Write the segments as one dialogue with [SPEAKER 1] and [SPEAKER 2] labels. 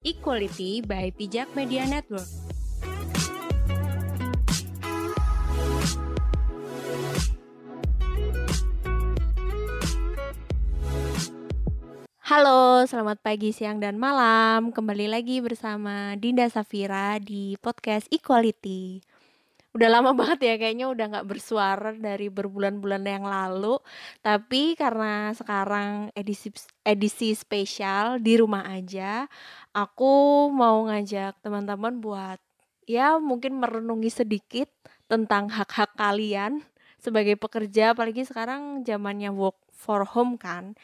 [SPEAKER 1] Equality by Pijak Media Network. Halo, selamat pagi, siang, dan malam. Kembali lagi bersama Dinda Safira di podcast Equality. Udah lama banget ya, kayaknya udah nggak bersuara dari berbulan-bulan yang lalu. Tapi karena sekarang edisi edisi spesial di rumah aja, aku mau ngajak teman-teman buat ya mungkin merenungi sedikit tentang hak-hak kalian sebagai pekerja, apalagi sekarang zamannya work for home kan.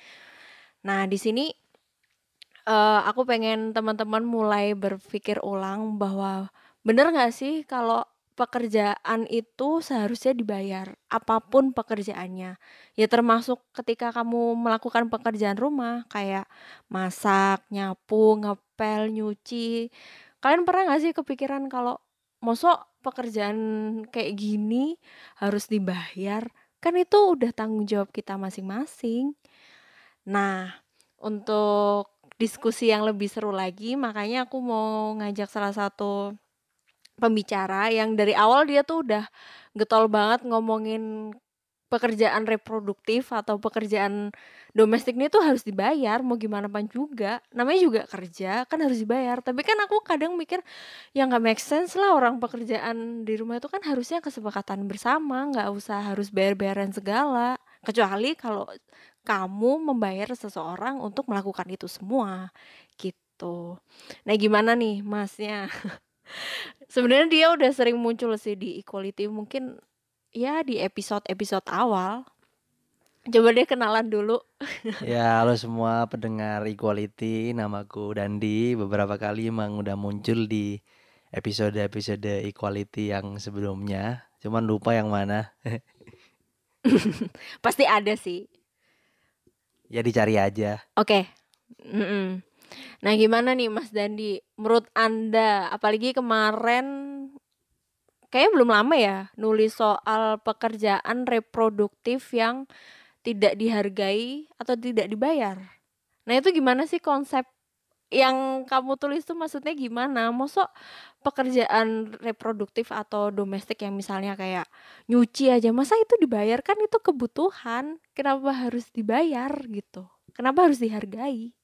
[SPEAKER 1] Nah, di sini uh, aku pengen teman-teman mulai berpikir ulang bahwa bener nggak sih kalau pekerjaan itu seharusnya dibayar apa pun pekerjaannya. Ya termasuk ketika kamu melakukan pekerjaan rumah kayak masak nyapu ngepel nyuci. Kalian pernah nggak sih kepikiran kalau mosok pekerjaan kayak gini harus dibayar? Kan itu udah tanggung jawab kita masing-masing. Nah, untuk diskusi yang lebih seru lagi, makanya aku mau ngajak salah satu pembicara yang dari awal dia tuh udah getol banget ngomongin pekerjaan reproduktif atau pekerjaan domestik ini tuh harus dibayar mau gimana pun juga namanya juga kerja kan harus dibayar tapi kan aku kadang mikir ya nggak make sense lah orang pekerjaan di rumah itu kan harusnya kesepakatan bersama nggak usah harus bayar-bayaran segala kecuali kalau kamu membayar seseorang untuk melakukan itu semua gitu. Nah, gimana nih Masnya? Sebenarnya dia udah sering muncul sih di Equality mungkin ya di episode-episode awal. Coba deh kenalan dulu.
[SPEAKER 2] ya, halo semua pendengar Equality, namaku Dandi. Beberapa kali emang udah muncul di episode-episode Equality yang sebelumnya. Cuman lupa yang mana.
[SPEAKER 1] Pasti ada sih.
[SPEAKER 2] Ya dicari aja.
[SPEAKER 1] Oke. Okay. Nah gimana nih Mas Dandi? Menurut Anda, apalagi kemarin kayaknya belum lama ya nulis soal pekerjaan reproduktif yang tidak dihargai atau tidak dibayar. Nah itu gimana sih konsep yang kamu tulis tuh maksudnya gimana? Mosok pekerjaan reproduktif atau domestik yang misalnya kayak nyuci aja masa itu dibayar kan itu kebutuhan kenapa harus dibayar gitu kenapa harus dihargai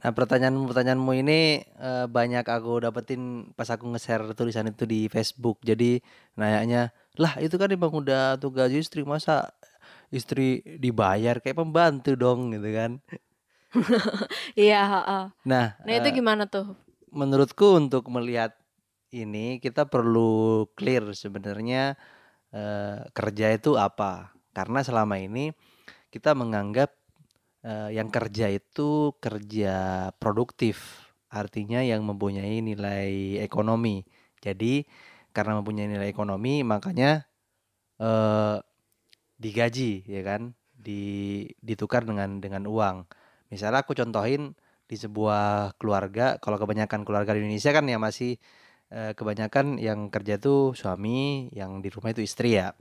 [SPEAKER 2] nah pertanyaan-pertanyaanmu ini uh, banyak aku dapetin pas aku nge-share tulisan itu di Facebook. Jadi nanyanya lah itu kan emang udah tugas istri masa istri dibayar? Kayak pembantu dong gitu kan.
[SPEAKER 1] Iya nah nah itu uh, gimana tuh?
[SPEAKER 2] menurutku untuk melihat ini kita perlu clear sebenarnya uh, kerja itu apa. Karena selama ini kita menganggap uh, yang kerja itu kerja produktif, artinya yang mempunyai nilai ekonomi. Jadi karena mempunyai nilai ekonomi makanya uh, digaji ya kan, di ditukar dengan dengan uang. Misalnya aku contohin di sebuah keluarga, kalau kebanyakan keluarga di Indonesia kan ya masih eh, kebanyakan yang kerja tuh suami, yang di rumah itu istri ya.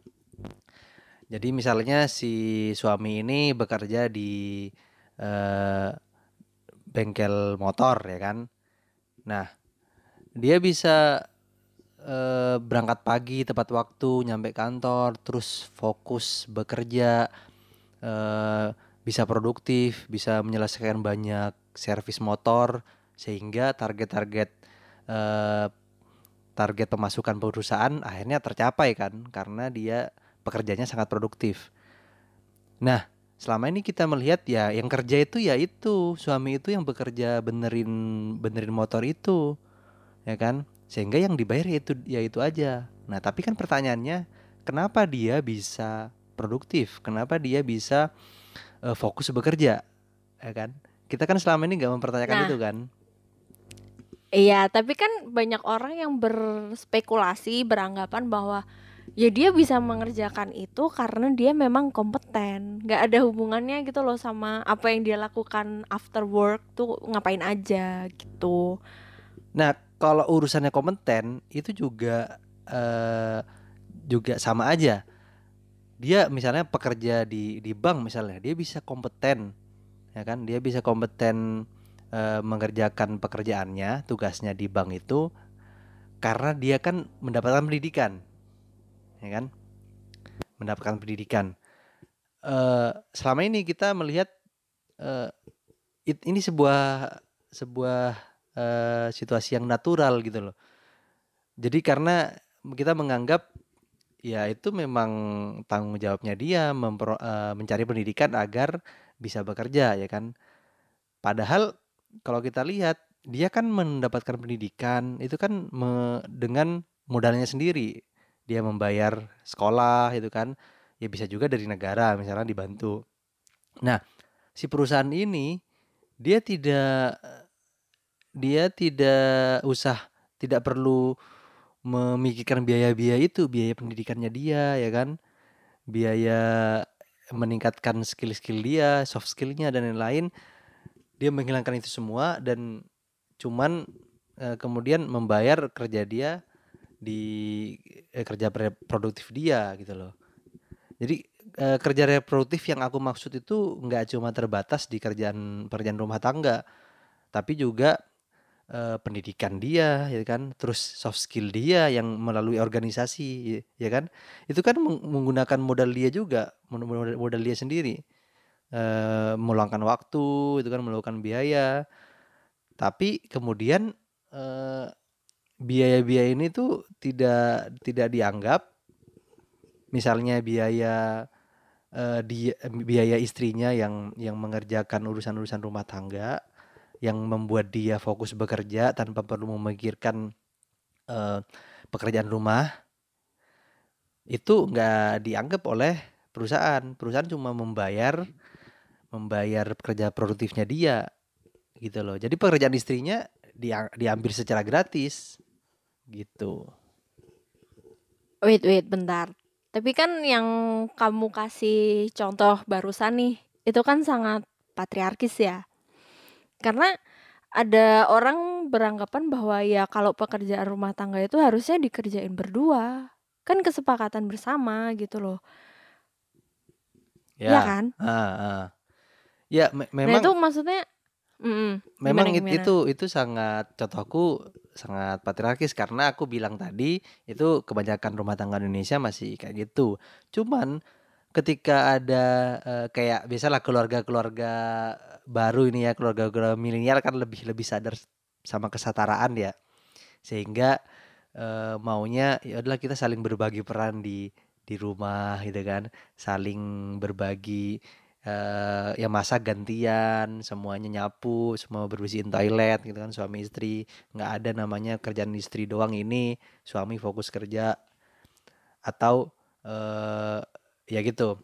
[SPEAKER 2] Jadi misalnya si suami ini bekerja di eh, bengkel motor ya kan. Nah, dia bisa eh, berangkat pagi tepat waktu nyampe kantor, terus fokus bekerja, eh, bisa produktif, bisa menyelesaikan banyak servis motor sehingga target-target eh, target pemasukan perusahaan akhirnya tercapai kan karena dia pekerjaannya sangat produktif. Nah, selama ini kita melihat ya yang kerja itu ya itu. Suami itu yang bekerja benerin benerin motor itu ya kan? Sehingga yang dibayar ya itu ya itu aja. Nah tapi kan pertanyaannya kenapa dia bisa produktif? Kenapa dia bisa uh, fokus bekerja? Ya kan? Kita kan selama ini nggak mempertanyakan nah, itu kan?
[SPEAKER 1] Iya, tapi kan banyak orang yang berspekulasi, beranggapan bahwa ya dia bisa mengerjakan itu karena dia memang kompeten. Gak ada hubungannya gitu loh sama apa yang dia lakukan after work tuh ngapain aja gitu.
[SPEAKER 2] Nah, kalau urusannya kompeten itu juga uh, juga sama aja. Dia misalnya pekerja di di bank misalnya, dia bisa kompeten, ya kan? Dia bisa kompeten eh, mengerjakan pekerjaannya, tugasnya di bank itu karena dia kan mendapatkan pendidikan. Ya kan? Mendapatkan pendidikan. Eh, selama ini kita melihat eh, it- ini sebuah sebuah eh, situasi yang natural gitu loh. Jadi karena kita menganggap ya itu memang tanggung jawabnya dia mempro- eh, mencari pendidikan agar bisa bekerja ya kan. Padahal kalau kita lihat dia kan mendapatkan pendidikan itu kan me- dengan modalnya sendiri. Dia membayar sekolah itu kan. Ya bisa juga dari negara misalnya dibantu. Nah, si perusahaan ini dia tidak dia tidak usah tidak perlu memikirkan biaya-biaya itu, biaya pendidikannya dia ya kan. Biaya meningkatkan skill-skill dia, soft skillnya dan lain-lain. Dia menghilangkan itu semua dan cuman eh, kemudian membayar kerja dia di eh, kerja produktif dia gitu loh. Jadi eh, kerja reproduktif yang aku maksud itu nggak cuma terbatas di kerjaan pekerjaan rumah tangga, tapi juga eh, pendidikan dia, ya kan, terus soft skill dia yang melalui organisasi, ya, kan, itu kan meng- menggunakan modal dia juga, mod- modal, modal dia sendiri, eh, meluangkan waktu, itu kan meluangkan biaya, tapi kemudian eh, biaya-biaya ini tuh tidak tidak dianggap. Misalnya biaya eh, dia biaya istrinya yang yang mengerjakan urusan-urusan rumah tangga yang membuat dia fokus bekerja tanpa perlu memikirkan eh, pekerjaan rumah itu nggak dianggap oleh perusahaan. Perusahaan cuma membayar membayar pekerja produktifnya dia gitu loh. Jadi pekerjaan istrinya dia diambil secara gratis gitu
[SPEAKER 1] Wait, wait, bentar. Tapi kan yang kamu kasih contoh barusan nih, itu kan sangat patriarkis ya. Karena ada orang beranggapan bahwa ya kalau pekerjaan rumah tangga itu harusnya dikerjain berdua. Kan kesepakatan bersama gitu loh. Iya
[SPEAKER 2] ya
[SPEAKER 1] kan?
[SPEAKER 2] ah, ah. ya me-
[SPEAKER 1] Nah,
[SPEAKER 2] memang
[SPEAKER 1] itu maksudnya mm,
[SPEAKER 2] Memang
[SPEAKER 1] gimana gimana?
[SPEAKER 2] itu itu sangat contohku sangat patriarkis karena aku bilang tadi itu kebanyakan rumah tangga Indonesia masih kayak gitu. Cuman ketika ada eh, kayak biasalah keluarga-keluarga baru ini ya keluarga-keluarga milenial kan lebih lebih sadar sama kesetaraan ya sehingga eh, maunya ya adalah kita saling berbagi peran di di rumah gitu kan saling berbagi eh ya masak gantian semuanya nyapu semua bersihin toilet gitu kan suami istri. Nggak ada namanya kerjaan istri doang ini suami fokus kerja. Atau eh ya gitu.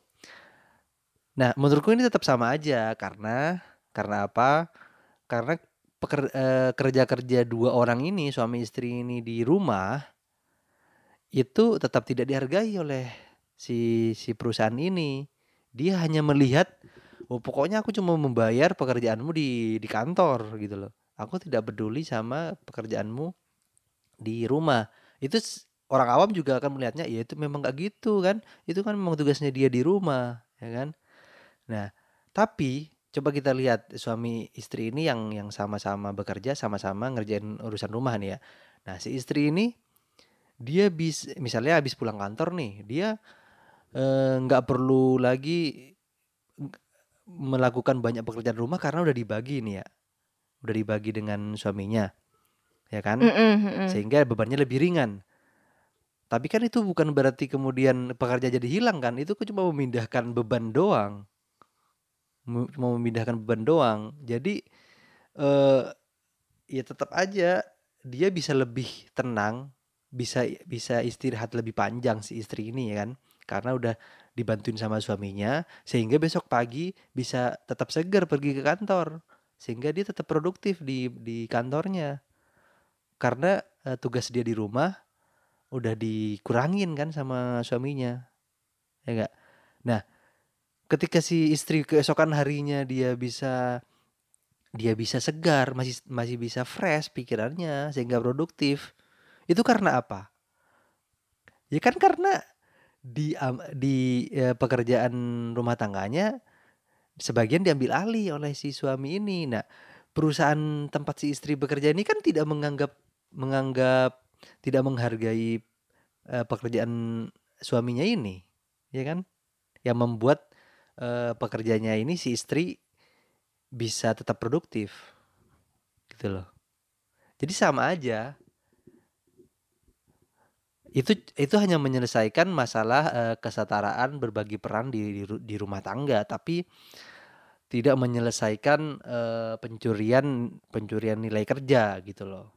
[SPEAKER 2] Nah menurutku ini tetap sama aja karena karena apa? Karena peker- eh, kerja-kerja dua orang ini suami istri ini di rumah itu tetap tidak dihargai oleh si si perusahaan ini. Dia hanya melihat, oh pokoknya aku cuma membayar pekerjaanmu di di kantor gitu loh. Aku tidak peduli sama pekerjaanmu di rumah. Itu orang awam juga akan melihatnya, ya itu memang gak gitu kan. Itu kan memang tugasnya dia di rumah, ya kan. Nah, tapi coba kita lihat suami istri ini yang yang sama-sama bekerja, sama-sama ngerjain urusan rumah nih ya. Nah, si istri ini dia bis misalnya habis pulang kantor nih, dia eh, nggak perlu lagi melakukan banyak pekerjaan rumah karena udah dibagi nih ya, udah dibagi dengan suaminya, ya kan?
[SPEAKER 1] Mm-mm, mm-mm.
[SPEAKER 2] Sehingga bebannya lebih ringan. Tapi kan itu bukan berarti kemudian pekerja jadi hilang kan? Itu cuma memindahkan beban doang, cuma memindahkan beban doang. Jadi eh ya tetap aja dia bisa lebih tenang, bisa bisa istirahat lebih panjang si istri ini ya kan, karena udah dibantuin sama suaminya, sehingga besok pagi bisa tetap segar pergi ke kantor, sehingga dia tetap produktif di di kantornya, karena eh, tugas dia di rumah udah dikurangin kan sama suaminya, ya enggak? Nah, ketika si istri keesokan harinya dia bisa dia bisa segar, masih masih bisa fresh pikirannya sehingga produktif. Itu karena apa? Ya kan karena di am- di eh, pekerjaan rumah tangganya sebagian diambil alih oleh si suami ini. Nah, perusahaan tempat si istri bekerja ini kan tidak menganggap menganggap tidak menghargai uh, pekerjaan suaminya ini, ya kan? Yang membuat uh, pekerjanya ini si istri bisa tetap produktif, gitu loh. Jadi sama aja. Itu itu hanya menyelesaikan masalah uh, kesetaraan berbagi peran di, di di rumah tangga, tapi tidak menyelesaikan uh, pencurian pencurian nilai kerja gitu loh.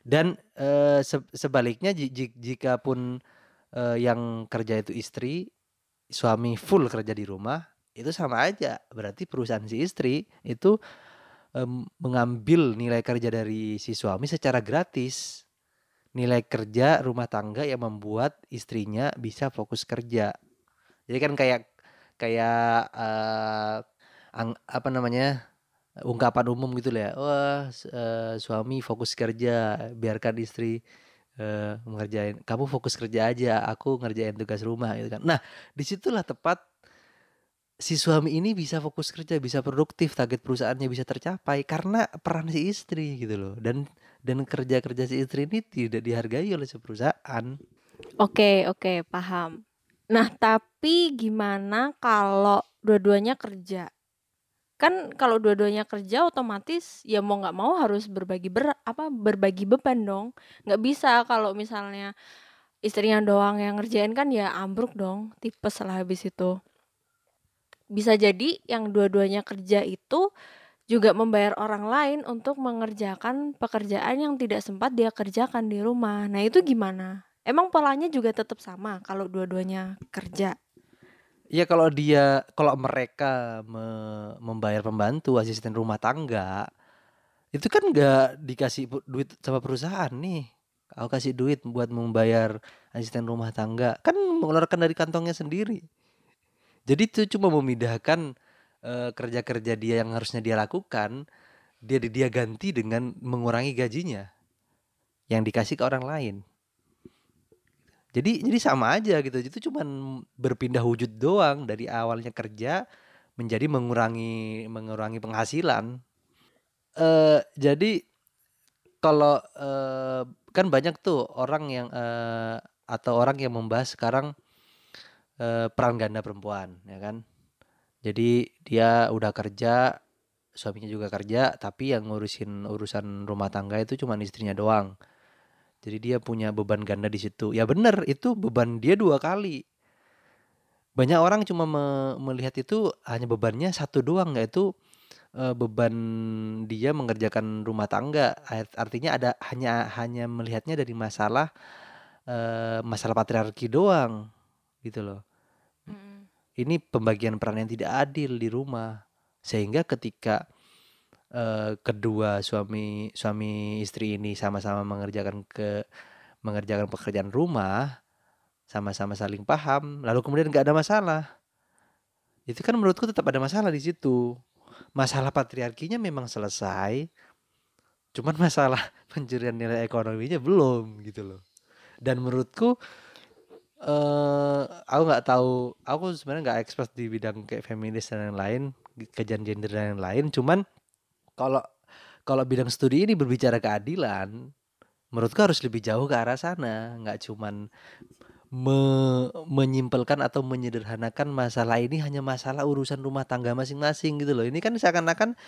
[SPEAKER 2] Dan uh, se sebaliknya jika pun uh, yang kerja itu istri, suami full kerja di rumah, itu sama aja. Berarti perusahaan si istri itu um, mengambil nilai kerja dari si suami secara gratis. Nilai kerja rumah tangga yang membuat istrinya bisa fokus kerja. Jadi kan kayak kayak uh, ang, apa namanya? ungkapan umum gitu lah ya. Wah, uh, suami fokus kerja, biarkan istri uh, mengerjain. Kamu fokus kerja aja, aku ngerjain tugas rumah gitu kan. Nah, di situlah tepat si suami ini bisa fokus kerja, bisa produktif, target perusahaannya bisa tercapai karena peran si istri gitu loh. Dan dan kerja-kerja si istri ini tidak dihargai oleh perusahaan.
[SPEAKER 1] Oke, oke, paham. Nah, tapi gimana kalau dua-duanya kerja? Kan kalau dua-duanya kerja otomatis ya mau nggak mau harus berbagi ber apa berbagi beban dong. Nggak bisa kalau misalnya istrinya doang yang ngerjain kan ya ambruk dong, tipes lah habis itu bisa jadi yang dua-duanya kerja itu juga membayar orang lain untuk mengerjakan pekerjaan yang tidak sempat dia kerjakan di rumah. Nah, itu gimana? Emang polanya juga tetap sama kalau dua-duanya kerja?
[SPEAKER 2] Ya kalau dia kalau mereka me membayar pembantu asisten rumah tangga itu kan nggak dikasih duit sama perusahaan nih. Aku kasih duit buat membayar asisten rumah tangga kan mengeluarkan dari kantongnya sendiri. Jadi itu cuma memindahkan uh, kerja-kerja dia yang harusnya dia lakukan, dia dia ganti dengan mengurangi gajinya yang dikasih ke orang lain. Jadi jadi sama aja gitu. Itu cuma berpindah wujud doang dari awalnya kerja menjadi mengurangi mengurangi penghasilan. Uh, jadi kalau uh, kan banyak tuh orang yang uh, atau orang yang membahas sekarang eh, peran ganda perempuan ya kan jadi dia udah kerja suaminya juga kerja tapi yang ngurusin urusan rumah tangga itu cuma istrinya doang. Jadi dia punya beban ganda di situ. Ya bener itu beban dia dua kali. Banyak orang cuma me melihat itu hanya bebannya satu doang yaitu e, beban dia mengerjakan rumah tangga. Artinya ada hanya hanya melihatnya dari masalah e, masalah patriarki doang gitu loh ini pembagian peran yang tidak adil di rumah. Sehingga ketika uh, kedua suami suami istri ini sama-sama mengerjakan ke mengerjakan pekerjaan rumah sama-sama saling paham lalu kemudian nggak ada masalah. Itu kan menurutku tetap ada masalah di situ. Masalah patriarkinya memang selesai cuman masalah pencurian nilai ekonominya belum gitu loh. Dan menurutku uh, aku nggak tahu, aku sebenarnya nggak expert di bidang kayak feminis dan lain-lain, kajian gender dan lain-lain, cuman kalau kalau bidang studi ini berbicara keadilan, menurutku harus lebih jauh ke arah sana, nggak cuman me menyimpelkan atau menyederhanakan masalah ini hanya masalah urusan rumah tangga masing-masing gitu loh. Ini kan seakan-akan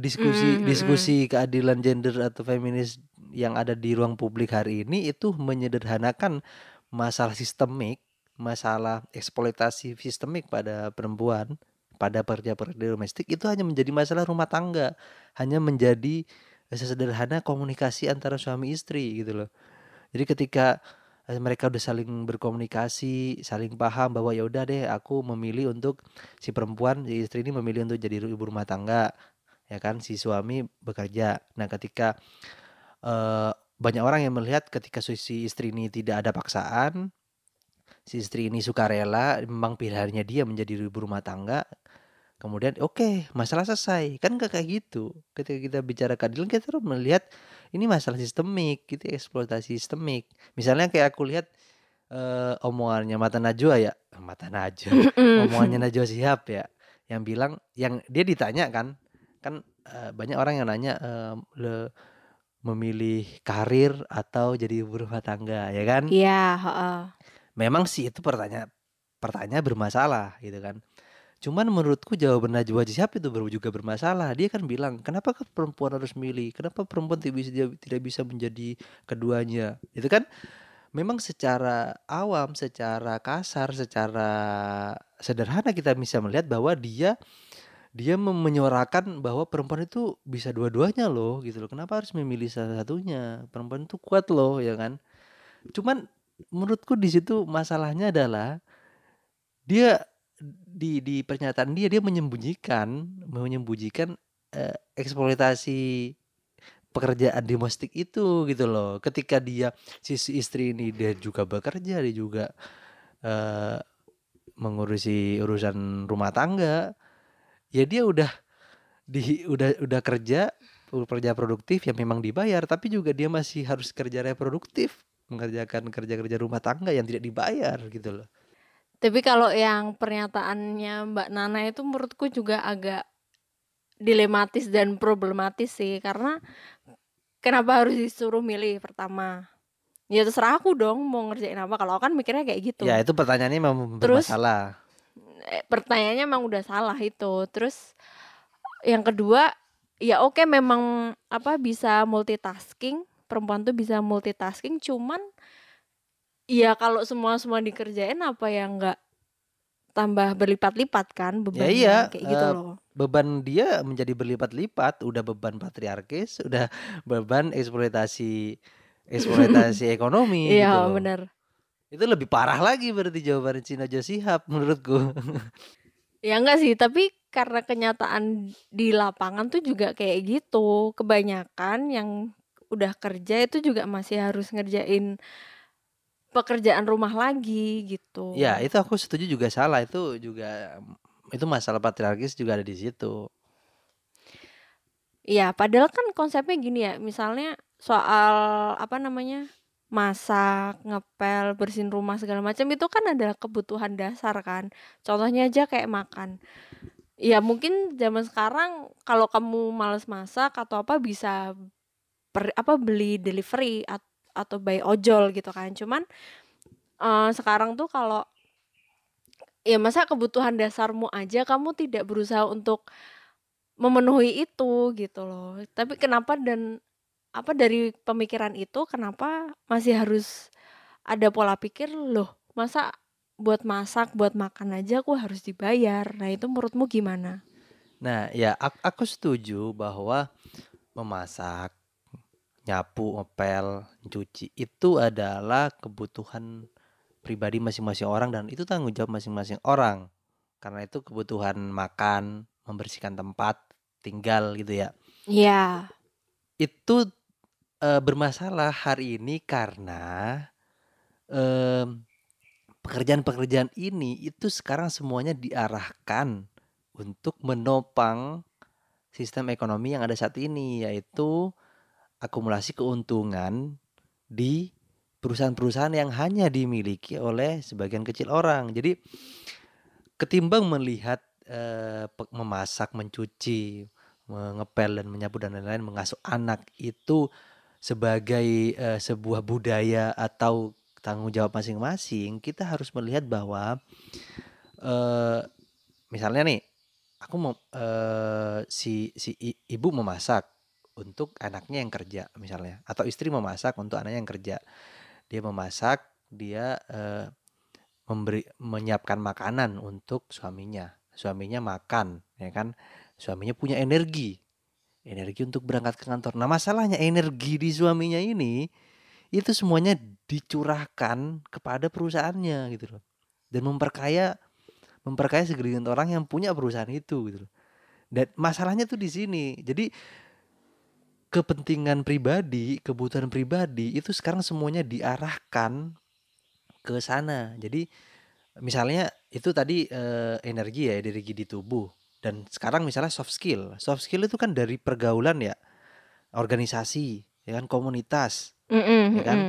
[SPEAKER 2] diskusi mm -hmm. diskusi keadilan gender atau feminis yang ada di ruang publik hari ini itu menyederhanakan masalah sistemik, masalah eksploitasi sistemik pada perempuan, pada pekerja-pekerja domestik itu hanya menjadi masalah rumah tangga, hanya menjadi sesederhana komunikasi antara suami istri gitu loh. Jadi ketika eh, mereka udah saling berkomunikasi, saling paham bahwa ya udah deh aku memilih untuk si perempuan, si istri ini memilih untuk jadi ibu rumah tangga, ya kan si suami bekerja. Nah, ketika uh, banyak orang yang melihat ketika si istri ini tidak ada paksaan, si istri ini suka rela, memang pilihannya dia menjadi ibu rumah tangga, kemudian oke okay, masalah selesai. Kan gak kayak gitu. Ketika kita bicara keadilan kita harus melihat ini masalah sistemik gitu eksploitasi sistemik. Misalnya kayak aku lihat uh, omongannya mata najwa ya mata najwa omongannya najwa siap ya yang bilang yang dia ditanya kan kan uh, banyak orang yang nanya uh, le, memilih karir atau jadi ibu rumah tangga ya kan?
[SPEAKER 1] Iya, heeh.
[SPEAKER 2] memang sih itu pertanyaan pertanyaan bermasalah gitu kan. Cuman menurutku jawaban Najwa Shihab itu juga bermasalah. Dia kan bilang kenapa perempuan harus milih? Kenapa perempuan tidak bisa tidak bisa menjadi keduanya? Itu kan? Memang secara awam secara kasar secara sederhana kita bisa melihat bahwa dia dia menyuarakan bahwa perempuan itu bisa dua-duanya loh gitu loh. Kenapa harus memilih salah satunya? Perempuan itu kuat loh ya kan. Cuman menurutku di situ masalahnya adalah dia di di pernyataan dia dia menyembunyikan menyembunyikan eh, eksploitasi pekerjaan domestik itu gitu loh. Ketika dia sisi istri ini dia juga bekerja, dia juga eh, mengurusi urusan rumah tangga ya dia udah di udah udah kerja kerja produktif yang memang dibayar tapi juga dia masih harus kerja reproduktif mengerjakan kerja-kerja rumah tangga yang tidak dibayar gitu loh
[SPEAKER 1] Tapi kalau yang pernyataannya Mbak Nana itu menurutku juga agak dilematis dan problematis sih karena kenapa harus disuruh milih pertama? Ya terserah aku dong mau ngerjain apa kalau aku kan mikirnya kayak gitu.
[SPEAKER 2] ya itu pertanyaannya memang
[SPEAKER 1] Terus? Eh, pertanyaannya emang udah salah itu. Terus yang kedua, ya oke memang apa bisa multitasking, perempuan tuh bisa multitasking, cuman ya kalau semua semua dikerjain apa yang enggak tambah berlipat-lipat kan bebannya
[SPEAKER 2] iya,
[SPEAKER 1] kayak gitu
[SPEAKER 2] eh,
[SPEAKER 1] loh.
[SPEAKER 2] beban dia menjadi berlipat-lipat udah beban patriarkis udah beban eksploitasi eksploitasi ekonomi gitu
[SPEAKER 1] Iya
[SPEAKER 2] loh.
[SPEAKER 1] bener
[SPEAKER 2] itu lebih parah lagi berarti jawaban Cina Josihab menurutku
[SPEAKER 1] Ya enggak sih, tapi karena kenyataan di lapangan tuh juga kayak gitu. Kebanyakan yang udah kerja itu juga masih harus ngerjain pekerjaan rumah lagi gitu.
[SPEAKER 2] Ya, itu aku setuju juga salah. Itu juga itu masalah patriarkis juga ada di situ.
[SPEAKER 1] Iya, padahal kan konsepnya gini ya, misalnya soal apa namanya? Masak, ngepel, bersihin rumah segala macam itu kan adalah kebutuhan dasar kan. Contohnya aja kayak makan. Ya mungkin zaman sekarang kalau kamu males masak atau apa bisa per, apa beli delivery at- atau buy ojol gitu kan. Cuman eh, sekarang tuh kalau ya masa kebutuhan dasarmu aja kamu tidak berusaha untuk memenuhi itu gitu loh. Tapi kenapa dan apa dari pemikiran itu kenapa masih harus ada pola pikir loh masa buat masak buat makan aja aku harus dibayar nah itu menurutmu gimana
[SPEAKER 2] Nah, ya ak- aku setuju bahwa memasak, nyapu, ngepel, cuci itu adalah kebutuhan pribadi masing-masing orang dan itu tanggung jawab masing-masing orang. Karena itu kebutuhan makan, membersihkan tempat tinggal gitu ya.
[SPEAKER 1] Iya
[SPEAKER 2] Itu eh, bermasalah hari ini karena em, pekerjaan-pekerjaan ini itu sekarang semuanya diarahkan untuk menopang sistem ekonomi yang ada saat ini yaitu akumulasi keuntungan di perusahaan-perusahaan yang hanya dimiliki oleh sebagian kecil orang. Jadi ketimbang melihat eh, memasak, mencuci, mengepel dan menyapu dan lain-lain, mengasuh anak itu sebagai eh, sebuah budaya atau tanggung jawab masing-masing, kita harus melihat bahwa eh misalnya nih, aku mau eh, si si ibu memasak untuk anaknya yang kerja misalnya, atau istri memasak untuk anaknya yang kerja. Dia memasak, dia eh, memberi menyiapkan makanan untuk suaminya. Suaminya makan, ya kan? Suaminya punya energi. Energi untuk berangkat ke kantor. Nah, masalahnya energi di suaminya ini itu semuanya dicurahkan kepada perusahaannya gitu loh. Dan memperkaya memperkaya segelintir orang yang punya perusahaan itu gitu loh. Dan masalahnya tuh di sini. Jadi kepentingan pribadi, kebutuhan pribadi itu sekarang semuanya diarahkan ke sana. Jadi misalnya itu tadi eh, energi ya, energi di tubuh. Dan sekarang misalnya soft skill. Soft skill itu kan dari pergaulan ya, organisasi, ya kan komunitas.
[SPEAKER 1] Mm-mm,
[SPEAKER 2] Ya kan?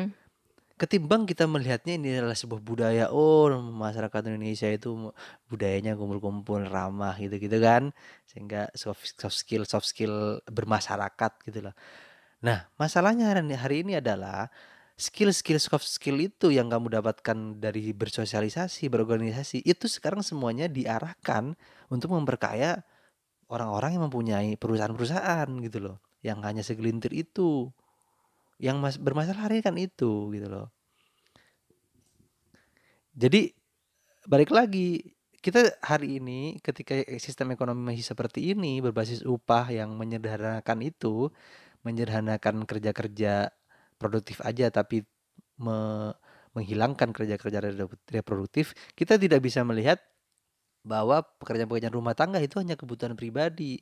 [SPEAKER 2] ketimbang kita melihatnya ini adalah sebuah budaya oh masyarakat Indonesia itu budayanya kumpul-kumpul ramah gitu-gitu kan sehingga soft, soft skill soft skill bermasyarakat gitu loh nah masalahnya hari ini adalah skill-skill soft skill itu yang kamu dapatkan dari bersosialisasi berorganisasi itu sekarang semuanya diarahkan untuk memperkaya orang-orang yang mempunyai perusahaan-perusahaan gitu loh yang hanya segelintir itu yang mas bermasalah hari kan itu gitu loh. Jadi balik lagi kita hari ini ketika sistem ekonomi masih seperti ini berbasis upah yang menyederhanakan itu menyederhanakan kerja-kerja produktif aja tapi me menghilangkan kerja-kerja reproduktif kita tidak bisa melihat bahwa pekerjaan-pekerjaan rumah tangga itu hanya kebutuhan pribadi.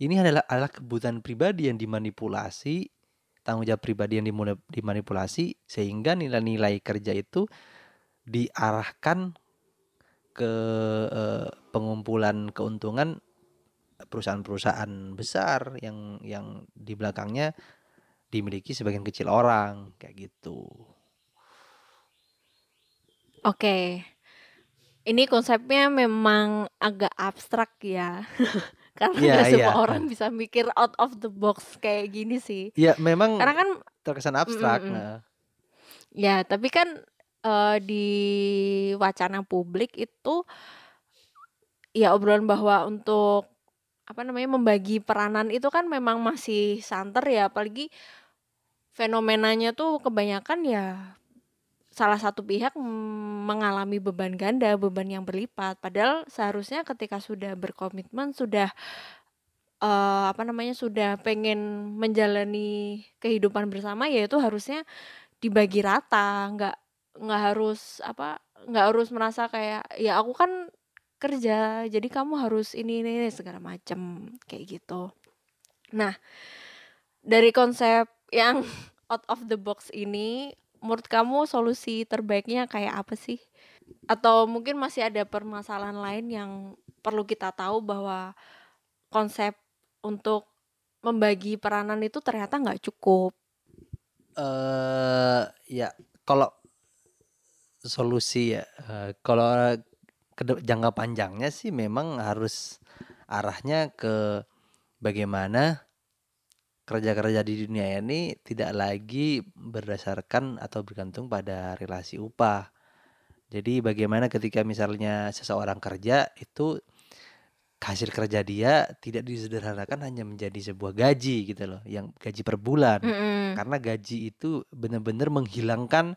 [SPEAKER 2] Ini adalah adalah kebutuhan pribadi yang dimanipulasi tanggung jawab pribadi yang dimanipulasi sehingga nilai-nilai kerja itu diarahkan ke eh, pengumpulan keuntungan perusahaan-perusahaan besar yang yang di belakangnya dimiliki sebagian kecil orang kayak gitu.
[SPEAKER 1] Oke. Ini konsepnya memang agak abstrak ya. Karena
[SPEAKER 2] Iya
[SPEAKER 1] nggak semua
[SPEAKER 2] iya.
[SPEAKER 1] orang bisa mikir out of the box kayak gini sih.
[SPEAKER 2] Ya memang
[SPEAKER 1] Karena kan
[SPEAKER 2] terkesan abstrak.
[SPEAKER 1] mm, mm.
[SPEAKER 2] Nah,
[SPEAKER 1] Ya, tapi kan eh, di wacana publik itu ya obrolan bahwa untuk apa namanya membagi peranan itu kan memang masih santer ya, apalagi fenomenanya tuh kebanyakan ya salah satu pihak mengalami beban ganda, beban yang berlipat. Padahal seharusnya ketika sudah berkomitmen, sudah eh, apa namanya, sudah pengen menjalani kehidupan bersama, ya itu harusnya dibagi rata, nggak nggak harus apa, nggak harus merasa kayak ya aku kan kerja, jadi kamu harus ini ini, ini segala macem kayak gitu. Nah, dari konsep yang out of the box ini, menurut kamu solusi terbaiknya kayak apa sih? Atau mungkin masih ada permasalahan lain yang perlu kita tahu bahwa konsep untuk membagi peranan itu ternyata nggak cukup.
[SPEAKER 2] eh ya kalau solusi ya eh, kalau jangka panjangnya sih memang harus arahnya ke bagaimana kerja-kerja di dunia ini tidak lagi berdasarkan atau bergantung pada relasi upah. Jadi bagaimana ketika misalnya seseorang kerja itu hasil kerja dia tidak disederhanakan hanya menjadi sebuah gaji gitu loh, yang gaji per bulan.
[SPEAKER 1] Mm-mm.
[SPEAKER 2] Karena gaji itu benar-benar menghilangkan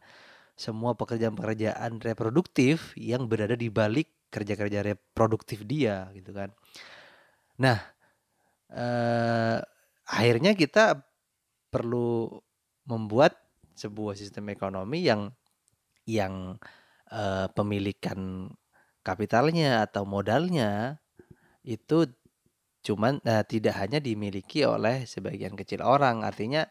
[SPEAKER 2] semua pekerjaan-pekerjaan reproduktif yang berada di balik kerja-kerja reproduktif dia gitu kan. Nah, eh, akhirnya kita perlu membuat sebuah sistem ekonomi yang yang eh, pemilikan kapitalnya atau modalnya itu cuman eh, tidak hanya dimiliki oleh sebagian kecil orang. Artinya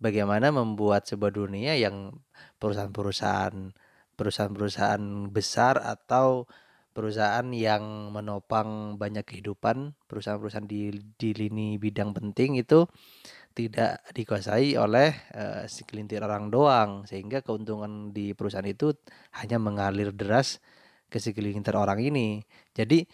[SPEAKER 2] bagaimana membuat sebuah dunia yang perusahaan-perusahaan perusahaan-perusahaan besar atau perusahaan yang menopang banyak kehidupan, perusahaan-perusahaan di di lini bidang penting itu tidak dikuasai oleh eh, segelintir orang doang sehingga keuntungan di perusahaan itu hanya mengalir deras ke segelintir orang ini. Jadi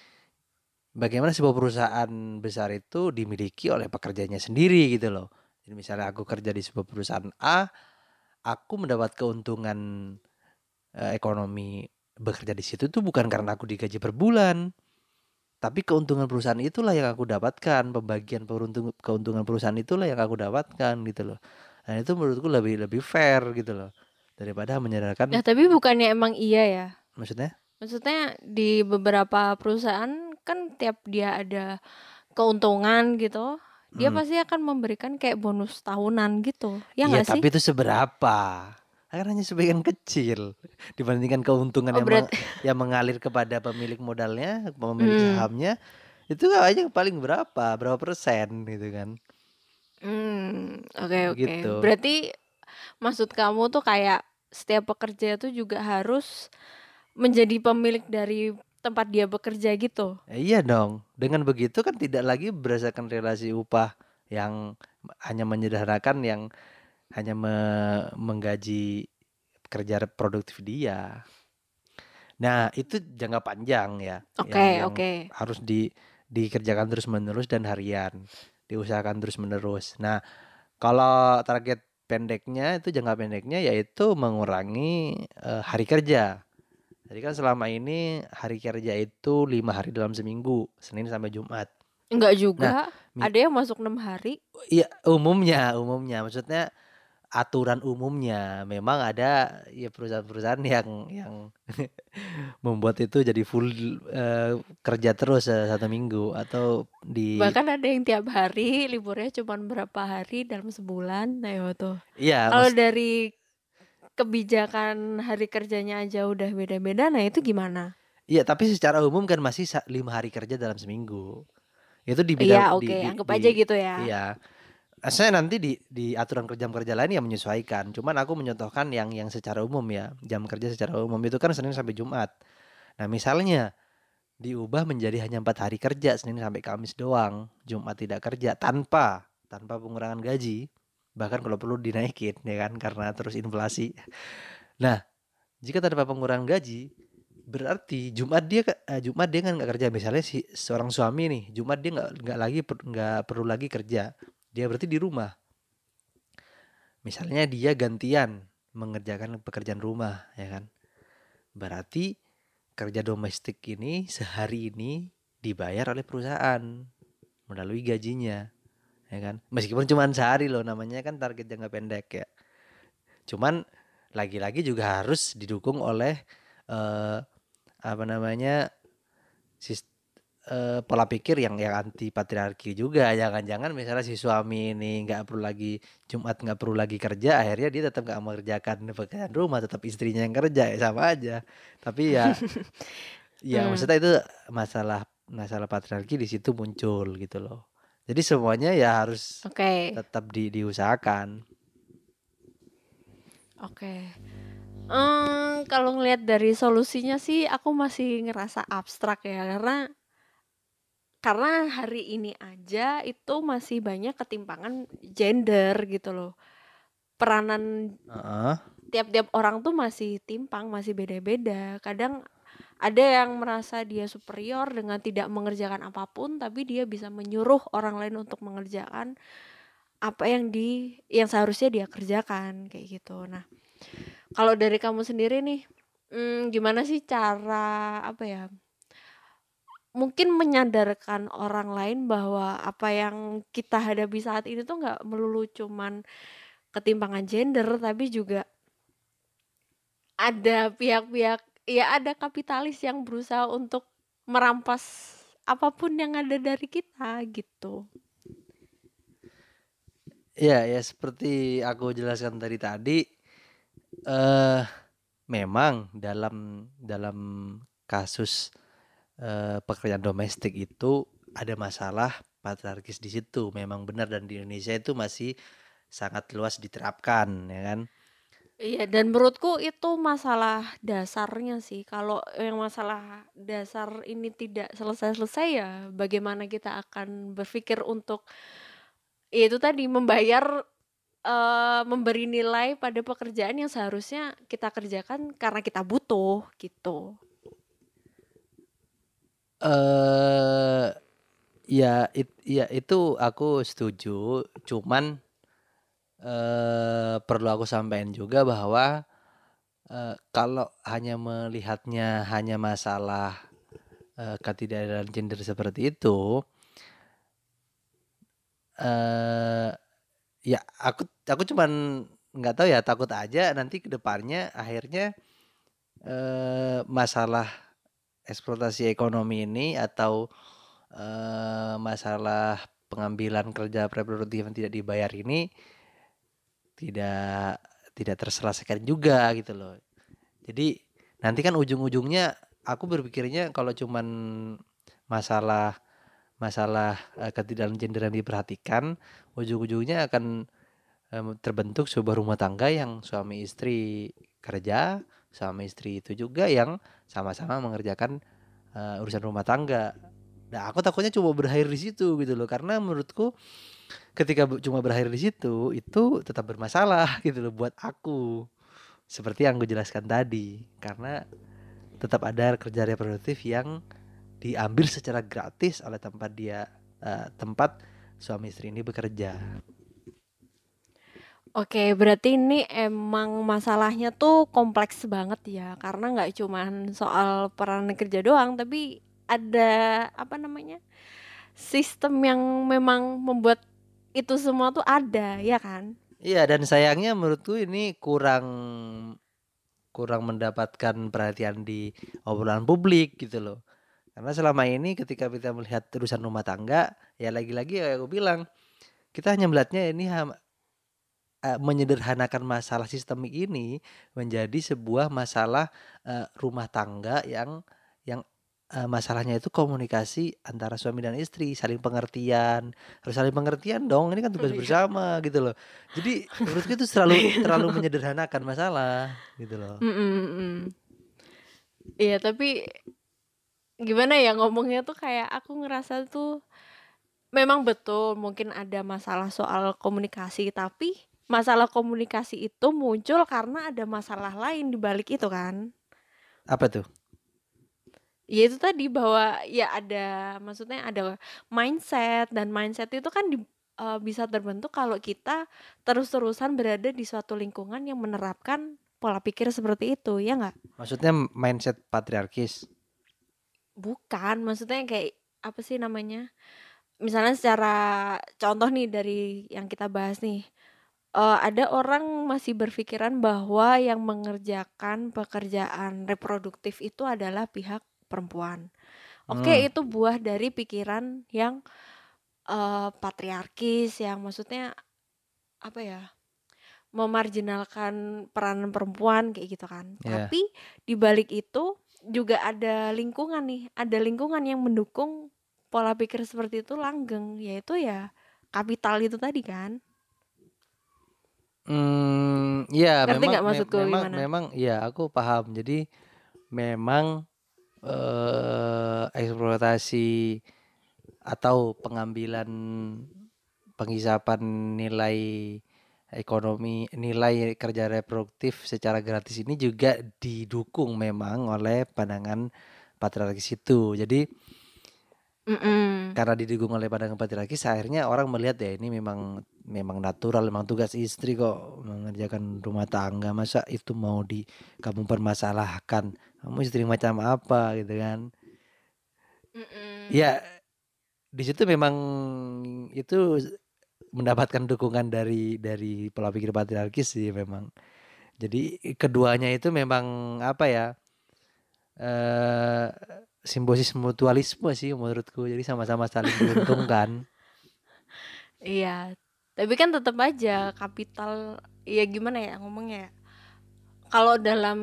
[SPEAKER 2] bagaimana sebuah perusahaan besar itu dimiliki oleh pekerjanya sendiri gitu loh. Jadi misalnya aku kerja di sebuah perusahaan A, aku mendapat keuntungan eh, ekonomi bekerja di situ tuh bukan karena aku digaji per bulan, tapi keuntungan perusahaan itulah yang aku dapatkan, pembagian peruntung keuntungan perusahaan itulah yang aku dapatkan gitu loh. Dan itu menurutku lebih lebih fair gitu loh daripada
[SPEAKER 1] Ya
[SPEAKER 2] menyerahkan
[SPEAKER 1] tapi bukannya emang iya ya?
[SPEAKER 2] maksudnya
[SPEAKER 1] Maksudnya di beberapa perusahaan kan tiap dia ada keuntungan gitu, dia
[SPEAKER 2] hmm.
[SPEAKER 1] pasti akan memberikan kayak bonus tahunan gitu. Ya sih?
[SPEAKER 2] tapi itu seberapa? Kan hanya sebagian kecil dibandingkan keuntungan
[SPEAKER 1] Oh
[SPEAKER 2] yang meng-
[SPEAKER 1] berarti
[SPEAKER 2] yang mengalir kepada pemilik modalnya, pemilik
[SPEAKER 1] hmm.
[SPEAKER 2] sahamnya itu kayaknya paling berapa? Berapa persen gitu kan?
[SPEAKER 1] Hmm, oke oke.
[SPEAKER 2] Gitu.
[SPEAKER 1] Berarti maksud kamu tuh kayak setiap pekerja itu juga harus menjadi pemilik dari tempat dia bekerja gitu.
[SPEAKER 2] Ya, iya dong. Dengan begitu kan tidak lagi berdasarkan relasi upah yang hanya menyederhanakan yang hanya me- menggaji kerja produktif dia. Nah, itu jangka panjang ya.
[SPEAKER 1] Oke,
[SPEAKER 2] yang
[SPEAKER 1] oke.
[SPEAKER 2] harus di dikerjakan terus-menerus dan harian. Diusahakan terus-menerus. Nah, kalau target pendeknya itu jangka pendeknya yaitu mengurangi eh, hari kerja. Jadi kan selama ini hari kerja itu lima hari dalam seminggu, Senin sampai Jumat.
[SPEAKER 1] Enggak
[SPEAKER 2] Nah,
[SPEAKER 1] juga.
[SPEAKER 2] mi-
[SPEAKER 1] Ada yang masuk enam hari.
[SPEAKER 2] Iya, umumnya, umumnya. Maksudnya aturan umumnya memang ada ya perusahaan-perusahaan yang yang membuat itu jadi full eh, kerja terus eh, satu minggu atau di
[SPEAKER 1] Bahkan ada yang tiap hari liburnya cuma berapa hari dalam sebulan. Nah, ya tuh.
[SPEAKER 2] iya
[SPEAKER 1] Kalau dari kebijakan hari kerjanya aja udah beda-beda, nah itu gimana?
[SPEAKER 2] iya tapi secara umum kan masih lima hari kerja dalam seminggu. Itu di
[SPEAKER 1] Iya,
[SPEAKER 2] bidang di
[SPEAKER 1] oke,
[SPEAKER 2] di
[SPEAKER 1] anggap
[SPEAKER 2] di
[SPEAKER 1] aja gitu ya.
[SPEAKER 2] iya. Saya nanti di di aturan kerja kerja lain yang menyesuaikan. Cuman aku menyontohkan yang yang secara umum ya. Jam kerja secara umum itu kan Senin sampai Jumat. Nah, misalnya diubah menjadi hanya empat hari kerja Senin sampai Kamis doang, Jumat tidak kerja tanpa tanpa pengurangan gaji. Bahkan kalau perlu dinaikin ya kan karena terus inflasi. Nah, jika tanpa pengurangan gaji berarti Jumat dia eh, Jumat dia kan nggak kerja misalnya si seorang suami nih Jumat dia nggak nggak lagi nggak perlu lagi kerja dia berarti di rumah. Misalnya dia gantian mengerjakan pekerjaan rumah ya kan? Berarti kerja domestik ini sehari ini dibayar oleh perusahaan melalui gajinya ya kan? Meskipun cuma sehari loh namanya kan target jangka pendek ya. Cuman lagi-lagi juga harus didukung oleh eh, apa namanya sis- eh, pola pikir yang yang anti patriarki juga. Jangan-jangan misalnya si suami ini nggak perlu lagi Jumat nggak perlu lagi kerja akhirnya dia tetap nggak mengerjakan pekerjaan rumah tetap istrinya yang kerja ya sama aja. Tapi ya ya
[SPEAKER 1] Hmm.
[SPEAKER 2] maksudnya itu masalah masalah patriarki di situ muncul gitu loh. Jadi semuanya ya harus
[SPEAKER 1] Oke,
[SPEAKER 2] tetap di, diusahakan.
[SPEAKER 1] Oke. Em, kalau ngelihat dari solusinya sih aku masih ngerasa abstrak ya karena karena hari ini aja itu masih banyak ketimpangan gender gitu loh. Peranan
[SPEAKER 2] Heeh.
[SPEAKER 1] tiap-tiap orang tuh masih timpang, masih beda-beda. Kadang ada yang merasa dia superior dengan tidak mengerjakan apa pun, tapi dia bisa menyuruh orang lain untuk mengerjakan apa yang di yang seharusnya dia kerjakan kayak gitu. Nah, kalau dari kamu sendiri nih, hmm, gimana sih cara apa ya? Mungkin menyadarkan orang lain bahwa apa yang kita hadapi saat ini tuh nggak melulu cuman ketimpangan gender, tapi juga ada pihak-pihak ya ada kapitalis yang berusaha untuk merampas apa pun yang ada dari kita gitu.
[SPEAKER 2] Ya, ya seperti aku jelaskan tadi tadi eh memang dalam dalam kasus eh, pekerjaan domestik itu ada masalah patriarkis di situ. Memang benar dan di Indonesia itu masih sangat luas diterapkan ya kan.
[SPEAKER 1] Iya, dan menurutku itu masalah dasarnya sih. Kalau yang masalah dasar ini tidak selesai-selesai ya, bagaimana kita akan berpikir untuk ya itu tadi membayar eh, memberi nilai pada pekerjaan yang seharusnya kita kerjakan karena kita butuh gitu.
[SPEAKER 2] Eh ya it- ya itu aku setuju, cuman eh perlu aku sampaikan juga bahwa eh, kalau hanya melihatnya hanya masalah eh, ketidakadilan gender seperti itu, eh ya aku aku cuman nggak tahu ya takut aja nanti ke depannya akhirnya eh masalah eksploitasi ekonomi ini atau eh masalah pengambilan kerja reproduktif yang tidak dibayar ini tidak tidak terselesaikan juga gitu loh. Jadi nanti kan ujung-ujungnya aku berpikirnya kalau cuman masalah masalah eh, ketidakadilan gender yang diperhatikan, ujung-ujungnya akan em, terbentuk sebuah rumah tangga yang suami istri kerja, suami istri itu juga yang sama-sama mengerjakan eh, urusan rumah tangga. Nah, aku takutnya cuma berakhir di situ gitu loh, karena menurutku ketika cuma berakhir di situ itu tetap bermasalah gitu loh buat aku. seperti yang gue jelaskan tadi karena tetap ada kerja reproduktif yang diambil secara gratis oleh tempat dia uh, tempat suami istri ini bekerja.
[SPEAKER 1] Oke, berarti ini emang masalahnya tuh kompleks banget ya, karena nggak cuman soal peran kerja doang, tapi ada apa namanya sistem yang memang membuat itu semua tuh ada, ya kan?
[SPEAKER 2] Iya, dan sayangnya menurutku ini kurang kurang mendapatkan perhatian di obrolan publik gitu loh. Karena selama ini ketika kita melihat urusan rumah tangga, ya lagi-lagi ya aku bilang kita hanya melihatnya ini uh, menyederhanakan masalah sistemik ini menjadi sebuah masalah uh, rumah tangga yang yang uh, masalahnya itu komunikasi antara suami dan istri, saling pengertian. Harus saling pengertian dong, ini kan tugas iya. bersama gitu loh. Jadi menurutku itu terlalu terlalu menyederhanakan masalah gitu loh.
[SPEAKER 1] Iya, tapi gimana ya ngomongnya tuh kayak aku ngerasa tuh memang betul mungkin ada masalah soal komunikasi tapi masalah komunikasi itu muncul karena ada masalah lain di balik itu kan.
[SPEAKER 2] Apa tuh?
[SPEAKER 1] Ya itu tadi bahwa ya ada maksudnya ada mindset dan mindset itu kan di, uh, bisa terbentuk kalau kita terus-terusan berada di suatu lingkungan yang menerapkan pola pikir seperti itu, ya nggak?
[SPEAKER 2] Maksudnya mindset patriarkis?
[SPEAKER 1] Bukan, maksudnya kayak apa sih namanya? Misalnya secara contoh nih dari yang kita bahas nih, uh, ada orang masih berpikiran bahwa yang mengerjakan pekerjaan reproduktif itu adalah pihak perempuan. Oke, hmm. itu buah dari pikiran yang uh, patriarkis yang maksudnya apa ya? memarjinalkan peran perempuan kayak gitu kan. Yeah. Tapi di balik itu juga ada lingkungan nih, ada lingkungan yang mendukung pola pikir seperti itu langgeng, yaitu ya kapital itu tadi kan.
[SPEAKER 2] Hmm, ya memang maksudku me memang gimana? memang ya aku paham. Jadi memang eh eksploitasi atau pengambilan penghisapan nilai ekonomi, nilai kerja reproduktif secara gratis ini juga didukung memang oleh pandangan patriarkis itu. Jadi Mm-mm. karena didukung oleh pandangan patriarkis akhirnya orang melihat ya ini memang memang natural memang tugas istri kok mengerjakan rumah tangga. Masa itu mau di kamu permasalahkan? Kamu istri macam apa gitu kan? Mm-mm. ya di situ memang itu mendapatkan dukungan dari dari pola pikir patriarkis sih memang. Jadi keduanya itu memang apa ya eh simbosis mutualisme sih menurutku. Jadi sama-sama saling menguntungkan
[SPEAKER 1] iya tapi kan tetap aja kapital ya gimana ya ngomongnya? Ya kalau dalam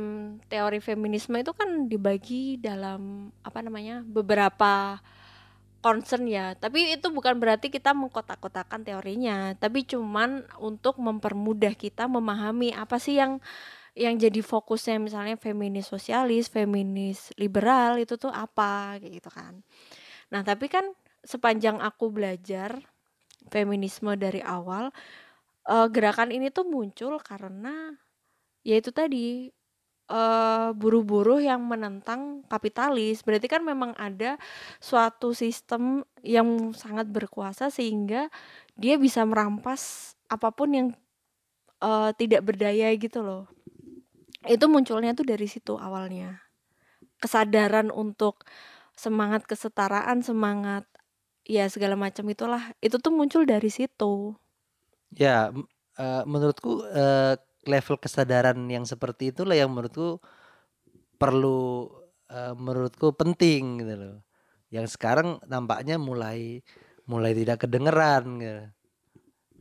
[SPEAKER 1] teori feminisme itu kan dibagi dalam apa namanya beberapa concern ya. Tapi itu bukan berarti kita mengkotak-kotakan teorinya. Tapi cuman untuk mempermudah kita memahami apa sih yang yang jadi fokusnya misalnya feminis sosialis feminis liberal itu tuh apa kayak gitu kan. Nah tapi kan sepanjang aku belajar feminisme dari awal uh, gerakan ini tuh muncul karena ya itu tadi uh, buruh-buruh yang menentang kapitalis. Berarti kan memang ada suatu sistem yang sangat berkuasa sehingga dia bisa merampas apa pun yang uh, tidak berdaya gitu loh. Itu munculnya tuh dari situ awalnya. Kesadaran untuk semangat kesetaraan semangat ya segala macam itulah itu tuh muncul dari situ
[SPEAKER 2] ya uh, menurutku uh, level kesadaran yang seperti itulah yang menurutku perlu uh, menurutku penting gitu loh yang sekarang nampaknya mulai mulai tidak kedengeran gitu.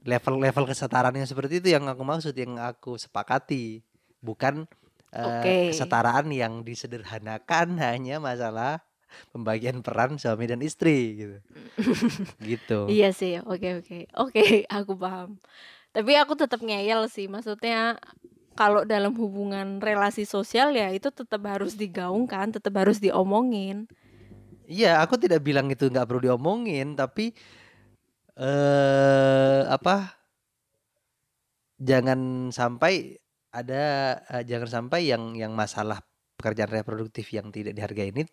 [SPEAKER 2] level-level kesetaraan yang seperti itu yang aku maksud yang aku sepakati bukan uh, okay. kesetaraan yang disederhanakan hanya masalah pembagian peran suami dan istri gitu. gitu.
[SPEAKER 1] Iya sih, oke oke. Oke, aku paham. Tapi aku tetap ngeyel sih, maksudnya kalau dalam hubungan relasi sosial ya itu tetap harus digaungkan, tetap harus diomongin.
[SPEAKER 2] Iya, aku tidak bilang itu nggak perlu diomongin, tapi eh apa? Jangan sampai ada uh, jangan sampai yang yang masalah pekerjaan reproduktif yang tidak dihargai ini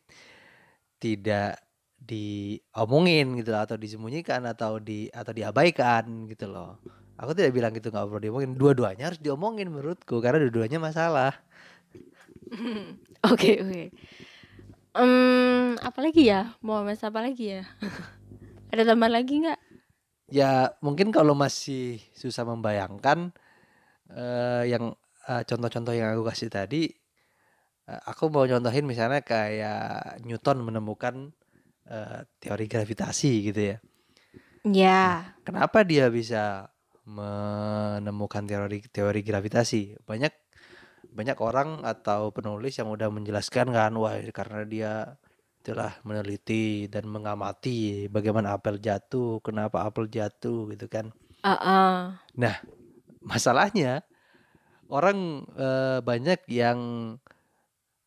[SPEAKER 2] tidak diomongin gitu atau disembunyikan atau di atau diabaikan gitu loh. Aku tidak bilang gitu nggak perlu diomongin. Dua-duanya harus diomongin menurutku karena dua-duanya masalah.
[SPEAKER 1] Oke oke. Um, apa lagi ya? Mau mas apa lagi ya? Ada tambahan lagi nggak?
[SPEAKER 2] Ya mungkin kalau masih susah membayangkan uh, yang uh, contoh-contoh yang aku kasih tadi, uh, aku mau contohin misalnya kayak Newton menemukan uh, teori gravitasi gitu ya.
[SPEAKER 1] Ya.
[SPEAKER 2] Nah, kenapa dia bisa menemukan teori teori gravitasi? Banyak banyak orang atau penulis yang udah menjelaskan kan, wah karena dia telah meneliti dan mengamati bagaimana apel jatuh, kenapa apel jatuh gitu kan.
[SPEAKER 1] Uh -uh.
[SPEAKER 2] Nah, masalahnya orang e, banyak yang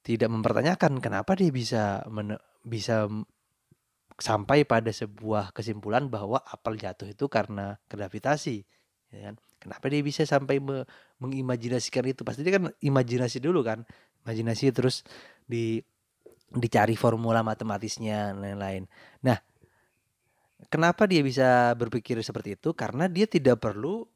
[SPEAKER 2] tidak mempertanyakan kenapa dia bisa men bisa sampai pada sebuah kesimpulan bahwa apel jatuh itu karena gravitasi, ya kan? Kenapa dia bisa sampai me mengimajinasikan itu? Pasti dia kan imajinasi dulu kan, imajinasi terus di dicari formula matematisnya lain-lain. Nah, kenapa dia bisa berpikir seperti itu? Karena dia tidak perlu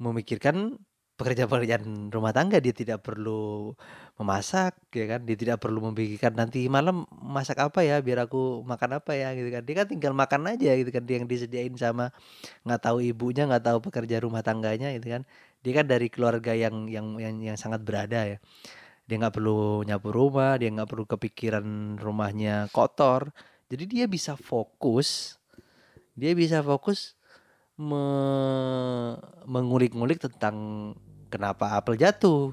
[SPEAKER 2] memikirkan pekerjaan-pekerjaan rumah tangga dia tidak perlu memasak ya kan? Dia tidak perlu memikirkan nanti malam masak apa ya? Biar aku makan apa ya? Gitu kan. Dia kan tinggal makan aja gitu kan dia yang disediain sama nggak tahu ibunya nggak tahu pekerja rumah tangganya gitu kan. Dia kan dari keluarga yang yang yang, yang sangat berada ya. Dia nggak perlu nyapu rumah dia nggak perlu kepikiran rumahnya kotor. Jadi dia bisa fokus dia bisa fokus me mengulik-ngulik tentang kenapa apel jatuh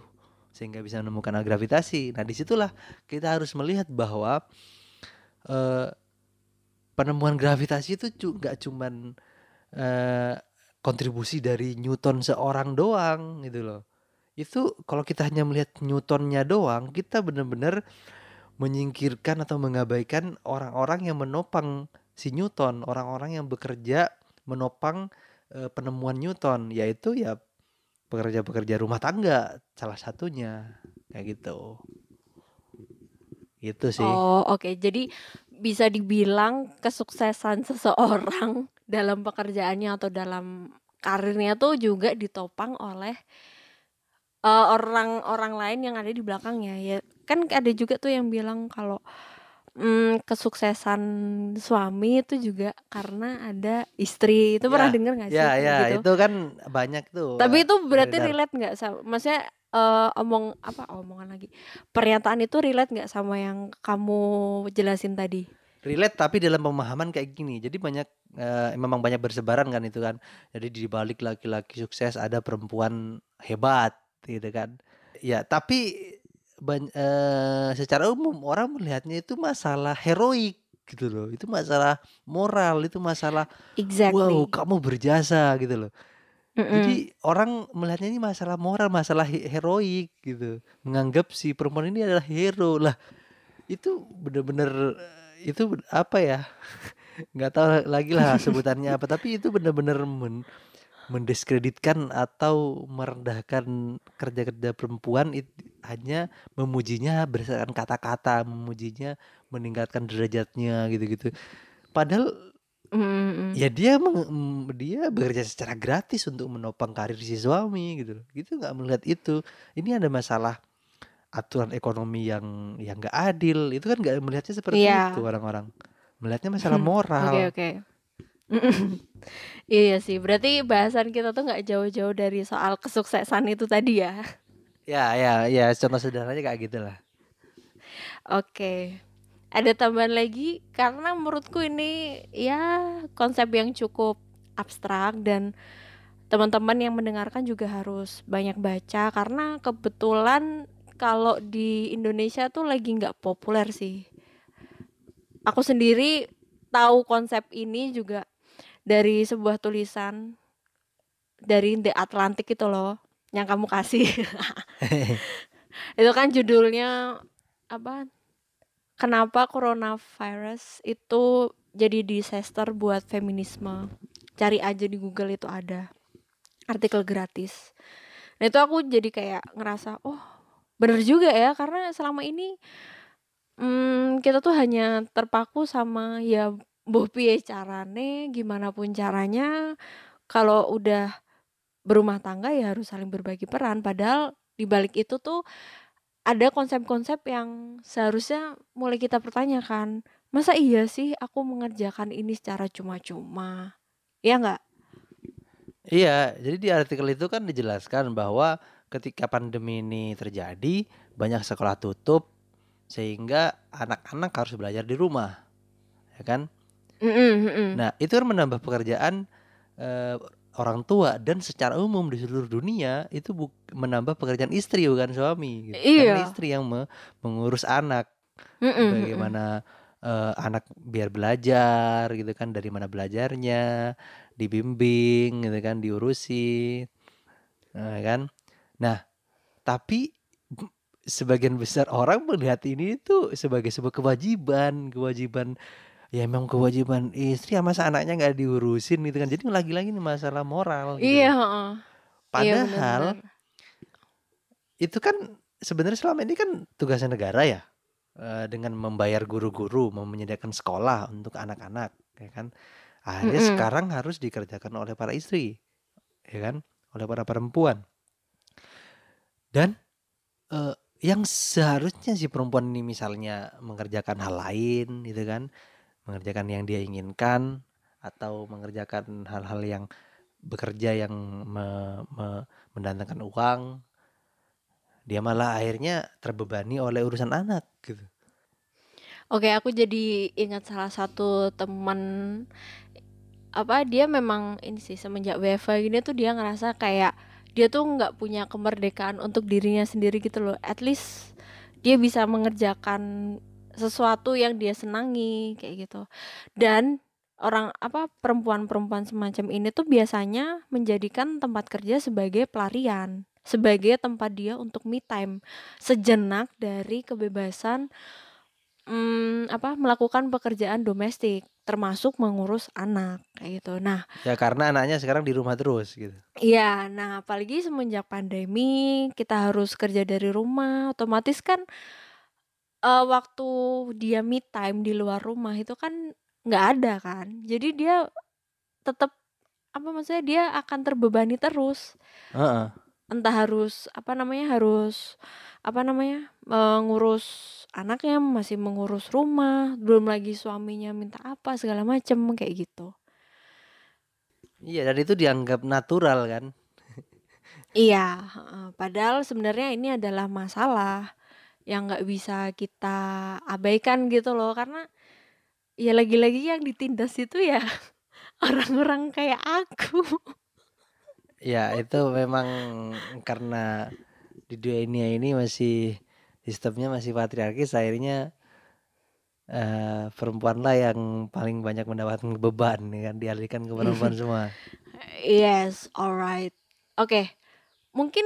[SPEAKER 2] sehingga bisa menemukan gravitasi. Nah di situlah kita harus melihat bahwa uh, penemuan gravitasi itu nggak cuman uh, kontribusi dari Newton seorang doang gitu loh. Itu kalau kita hanya melihat Newtonnya doang, kita benar-benar menyingkirkan atau mengabaikan orang-orang yang menopang si Newton, orang-orang yang bekerja menopang uh, penemuan Newton, yaitu ya pekerja-pekerja rumah tangga salah satunya. Kayak gitu. Itu sih.
[SPEAKER 1] Oh oke. Okay. jadi bisa dibilang kesuksesan seseorang dalam pekerjaannya atau dalam karirnya tuh juga ditopang oleh orang-orang uh, lain yang ada di belakangnya. Ya kan ada juga tuh yang bilang kalau hmm, kesuksesan suami itu juga karena ada istri. Itu pernah
[SPEAKER 2] Ya,
[SPEAKER 1] denger gak sih
[SPEAKER 2] ya, ya,
[SPEAKER 1] gitu?
[SPEAKER 2] itu kan banyak tuh
[SPEAKER 1] Tapi itu berarti
[SPEAKER 2] beredar.
[SPEAKER 1] relate nggak sama maksudnya, uh, omong apa omongan lagi, pernyataan itu relate nggak sama yang kamu jelasin tadi?
[SPEAKER 2] Relate tapi dalam pemahaman kayak gini. Jadi banyak uh, memang banyak bersebaran kan itu kan. Jadi di balik laki-laki sukses ada perempuan hebat gitu kan. Ya, tapi ban uh, secara umum orang melihatnya itu masalah heroik gitu loh. Itu masalah moral, itu masalah wow
[SPEAKER 1] Exactly.
[SPEAKER 2] kamu berjasa gitu loh.
[SPEAKER 1] Mhm.
[SPEAKER 2] Jadi orang melihatnya ini masalah moral, masalah he- heroik gitu. Menganggap si perempuan ini adalah hero lah. Itu bener-bener eh, itu apa ya? nggak tahu lagi lah sebutannya apa. Tapi itu bener-bener men- mendiskreditkan atau merendahkan kerja-kerja perempuan it, hanya memujinya berdasarkan kata-kata, memujinya meningkatkan derajatnya gitu-gitu. Padahal
[SPEAKER 1] Mhm mhm.
[SPEAKER 2] ya dia meng- mm, dia bekerja secara gratis untuk menopang karir si suami gitu loh. Gitu nggak melihat itu. Ini ada masalah aturan ekonomi yang yang nggak adil. Itu kan nggak melihatnya seperti
[SPEAKER 1] Iya.
[SPEAKER 2] itu orang-orang. Melihatnya masalah
[SPEAKER 1] Oke
[SPEAKER 2] moral.
[SPEAKER 1] oke. Mhm. Iya sih, berarti bahasan kita tuh nggak jauh-jauh dari soal kesuksesan itu tadi ya?
[SPEAKER 2] Ya ya ya contoh sederhananya kayak gitu lah.
[SPEAKER 1] Oke. Ada tambahan lagi? Karena menurutku ini ya konsep yang cukup abstrak dan teman-teman yang mendengarkan juga harus banyak baca karena kebetulan kalau di Indonesia tuh lagi nggak populer sih. Aku sendiri tahu konsep ini juga dari sebuah tulisan dari The Atlantic itu loh yang kamu kasih. itu kan judulnya apa? Kenapa coronavirus itu jadi disaster buat feminisme? Cari aja di Google itu ada artikel gratis. Nah itu aku jadi kayak ngerasa oh bener juga ya karena selama ini hmm, kita tuh hanya terpaku sama ya boh piye carane, gimana pun caranya kalau udah berumah tangga ya harus saling berbagi peran. Padahal di balik itu tuh ada konsep-konsep yang seharusnya mulai kita pertanyakan. Masa iya sih aku mengerjakan ini secara cuma-cuma? Ya nggak?
[SPEAKER 2] Iya, jadi di artikel itu kan dijelaskan bahwa ketika pandemi ini terjadi, banyak sekolah tutup sehingga anak-anak harus belajar di rumah. Ya kan? Nah, itu kan menambah pekerjaan eh, orang tua dan secara umum di seluruh dunia itu buk- menambah pekerjaan istri bukan suami gitu. Karena
[SPEAKER 1] Iya.
[SPEAKER 2] istri yang me- mengurus anak,
[SPEAKER 1] mhm.
[SPEAKER 2] bagaimana eh, anak biar belajar gitu kan, dari mana belajarnya, dibimbing gitu kan, diurusi, eh, kan. Nah, tapi sebagian besar orang melihat ini itu sebagai sebuah kewajiban, kewajiban ya emang kewajiban istri ya masa anaknya nggak diurusin gitu kan. Jadi lagi-lagi ini masalah moral gitu
[SPEAKER 1] Iya. Iya
[SPEAKER 2] Padahal
[SPEAKER 1] benar-benar.
[SPEAKER 2] itu kan sebenarnya selama ini kan tugasnya negara ya eh, dengan membayar guru-guru, menyediakan sekolah untuk anak-anak, ya kan. Akhirnya
[SPEAKER 1] Mhm.
[SPEAKER 2] sekarang harus dikerjakan oleh para istri, ya kan, oleh para perempuan. Dan eh, yang seharusnya si perempuan ini misalnya mengerjakan hal lain, gitu kan, mengerjakan yang dia inginkan atau mengerjakan hal-hal yang bekerja yang me- me- mendatangkan uang, dia malah akhirnya terbebani oleh urusan anak gitu.
[SPEAKER 1] Oke, aku jadi ingat salah satu teman apa dia memang ini sih semenjak WFH gini tuh dia ngerasa kayak dia tuh nggak punya kemerdekaan untuk dirinya sendiri gitu loh. At least dia bisa mengerjakan sesuatu yang dia senangi kayak gitu. Dan orang apa perempuan-perempuan semacam ini tuh biasanya menjadikan tempat kerja sebagai pelarian, sebagai tempat dia untuk me time, sejenak dari kebebasan Mmm, apa, melakukan pekerjaan domestik, termasuk mengurus anak, kayak gitu. Nah
[SPEAKER 2] Ya karena anaknya sekarang di rumah terus gitu.
[SPEAKER 1] iya, nah apalagi semenjak pandemi, kita harus kerja dari rumah, otomatis kan, eee, waktu dia me time di luar rumah itu kan nggak ada kan. Jadi dia tetep, apa maksudnya, dia akan terbebani terus.
[SPEAKER 2] Heeh.
[SPEAKER 1] Entah harus, apa namanya, harus, apa namanya, mengurus anaknya, masih mengurus rumah, belum lagi suaminya minta apa, segala macem, kayak gitu.
[SPEAKER 2] Iya dan itu dianggap natural kan.
[SPEAKER 1] Iya, heeh, padahal sebenarnya ini adalah masalah yang nggak bisa kita abaikan gitu loh, karena ya lagi-lagi yang ditindas itu ya orang-orang kayak aku.
[SPEAKER 2] Ya itu memang karena di dunia ini masih sistemnya masih patriarkis akhirnya eh, perempuanlah yang paling banyak mendapatkan beban kan dialihkan ke perempuan semua.
[SPEAKER 1] Yes, alright. Oke, mungkin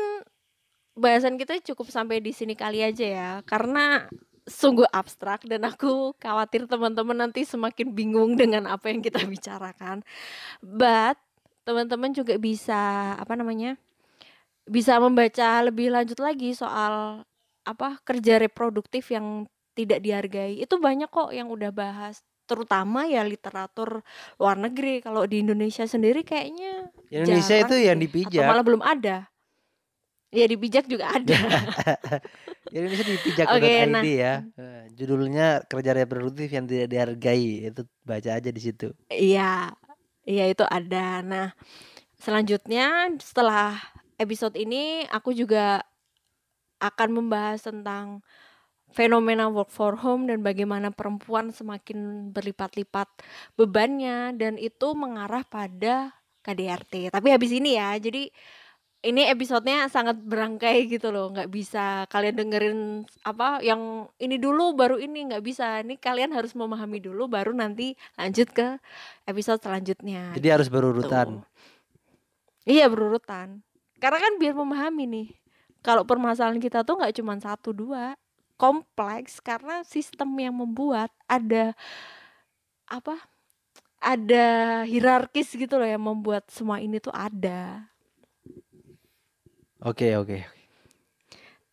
[SPEAKER 1] bahasan kita cukup sampai di sini kali aja ya, karena sungguh abstrak dan aku khawatir teman-teman nanti semakin bingung dengan apa yang kita bicarakan. But teman-teman juga bisa apa namanya? Bisa membaca lebih lanjut lagi soal apa kerja reproduktif yang tidak dihargai. Itu banyak kok yang udah bahas, terutama ya literatur luar negeri. Kalau di Indonesia sendiri kayaknya
[SPEAKER 2] Indonesia itu
[SPEAKER 1] jarang
[SPEAKER 2] yang
[SPEAKER 1] deh,
[SPEAKER 2] dipijak.
[SPEAKER 1] atau malah belum ada. Ya dipijak juga ada.
[SPEAKER 2] Indonesia
[SPEAKER 1] Oke,
[SPEAKER 2] dipijak.id
[SPEAKER 1] nah.
[SPEAKER 2] ya. Eh, Judulnya kerja reproduktif yang tidak dihargai. Itu baca aja di situ.
[SPEAKER 1] Iya, iya itu ada. Nah, selanjutnya setelah episode ini aku juga akan membahas tentang fenomena work for home dan bagaimana perempuan semakin berlipat-lipat bebannya dan itu mengarah pada KDRT. Tapi habis ini ya, jadi ini episodenya sangat berangkai gitu loh, nggak bisa kalian dengerin apa yang ini dulu baru ini nggak bisa. Ini kalian harus memahami dulu baru nanti lanjut ke episode selanjutnya.
[SPEAKER 2] Jadi harus
[SPEAKER 1] gitu.
[SPEAKER 2] berurutan.
[SPEAKER 1] Iya berurutan. Karena kan biar memahami nih. Kalau permasalahan kita tuh nggak cuma satu dua, kompleks karena sistem yang membuat ada apa? Ada hierarkis gitu loh yang membuat semua ini tuh ada.
[SPEAKER 2] Oke, oke.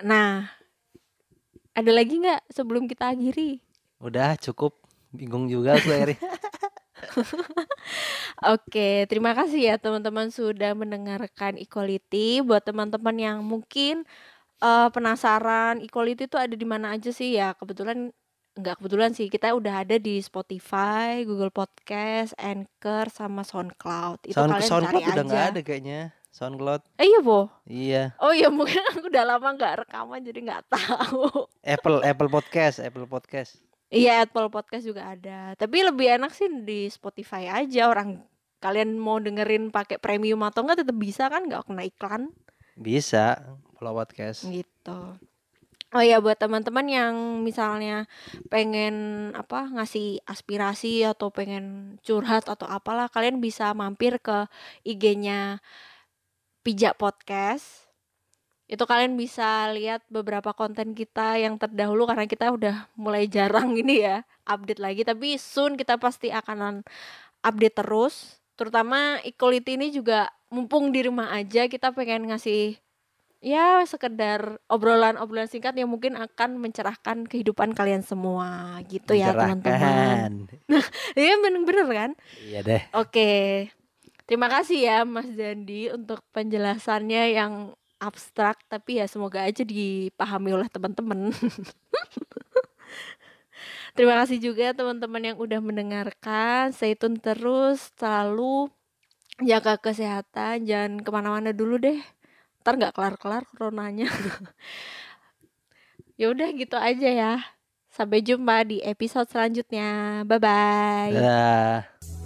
[SPEAKER 1] Nah, ada lagi nggak sebelum kita akhiri?
[SPEAKER 2] Udah cukup. Bingung juga aku Eri.
[SPEAKER 1] Oke, terima kasih ya teman-teman sudah mendengarkan Equality. Buat teman-teman yang mungkin uh, penasaran Equality itu ada di mana aja sih ya? Kebetulan nggak kebetulan sih kita udah ada di Spotify, Google Podcast, Anchor, sama SoundCloud. Itu
[SPEAKER 2] Sound,
[SPEAKER 1] kalian
[SPEAKER 2] SoundCloud
[SPEAKER 1] cari
[SPEAKER 2] udah
[SPEAKER 1] aja.
[SPEAKER 2] nggak ada kayaknya. SoundCloud.
[SPEAKER 1] Eh iya po.
[SPEAKER 2] Iya.
[SPEAKER 1] Oh iya mungkin aku udah lama nggak rekaman jadi nggak tahu.
[SPEAKER 2] Apple Apple Podcast, Apple Podcast.
[SPEAKER 1] Iya Apple Podcast juga ada. Tapi lebih enak sih di Spotify aja orang kalian mau dengerin pakai premium atau enggak tetap bisa kan nggak kena iklan
[SPEAKER 2] Bisa follow podcast.
[SPEAKER 1] gitu. Oh ya buat teman-teman yang misalnya pengen apa ngasih aspirasi atau pengen curhat atau apalah kalian bisa mampir ke IG-nya Pijak Podcast. Itu kalian bisa lihat beberapa konten kita yang terdahulu karena kita udah mulai jarang ini ya update lagi tapi soon kita pasti akan update terus. Terutama equality ini juga mumpung di rumah aja kita pengen ngasih ya sekedar obrolan-obrolan singkat yang mungkin akan mencerahkan kehidupan kalian semua gitu ya teman-teman.
[SPEAKER 2] Mencerahkan.
[SPEAKER 1] Iya bener-bener kan?
[SPEAKER 2] Iya deh.
[SPEAKER 1] Oke. Terima kasih ya Mas Dandi untuk penjelasannya yang abstrak tapi ya semoga aja dipahami oleh teman-teman. Terima kasih juga teman-teman yang udah mendengarkan. Stay tune terus, selalu jaga kesehatan, jangan ke mana-mana dulu deh. Ntar nggak kelar-kelar coronanya. ya udah gitu aja ya. Sampai jumpa di episode selanjutnya. Bye bye.
[SPEAKER 2] Dadah.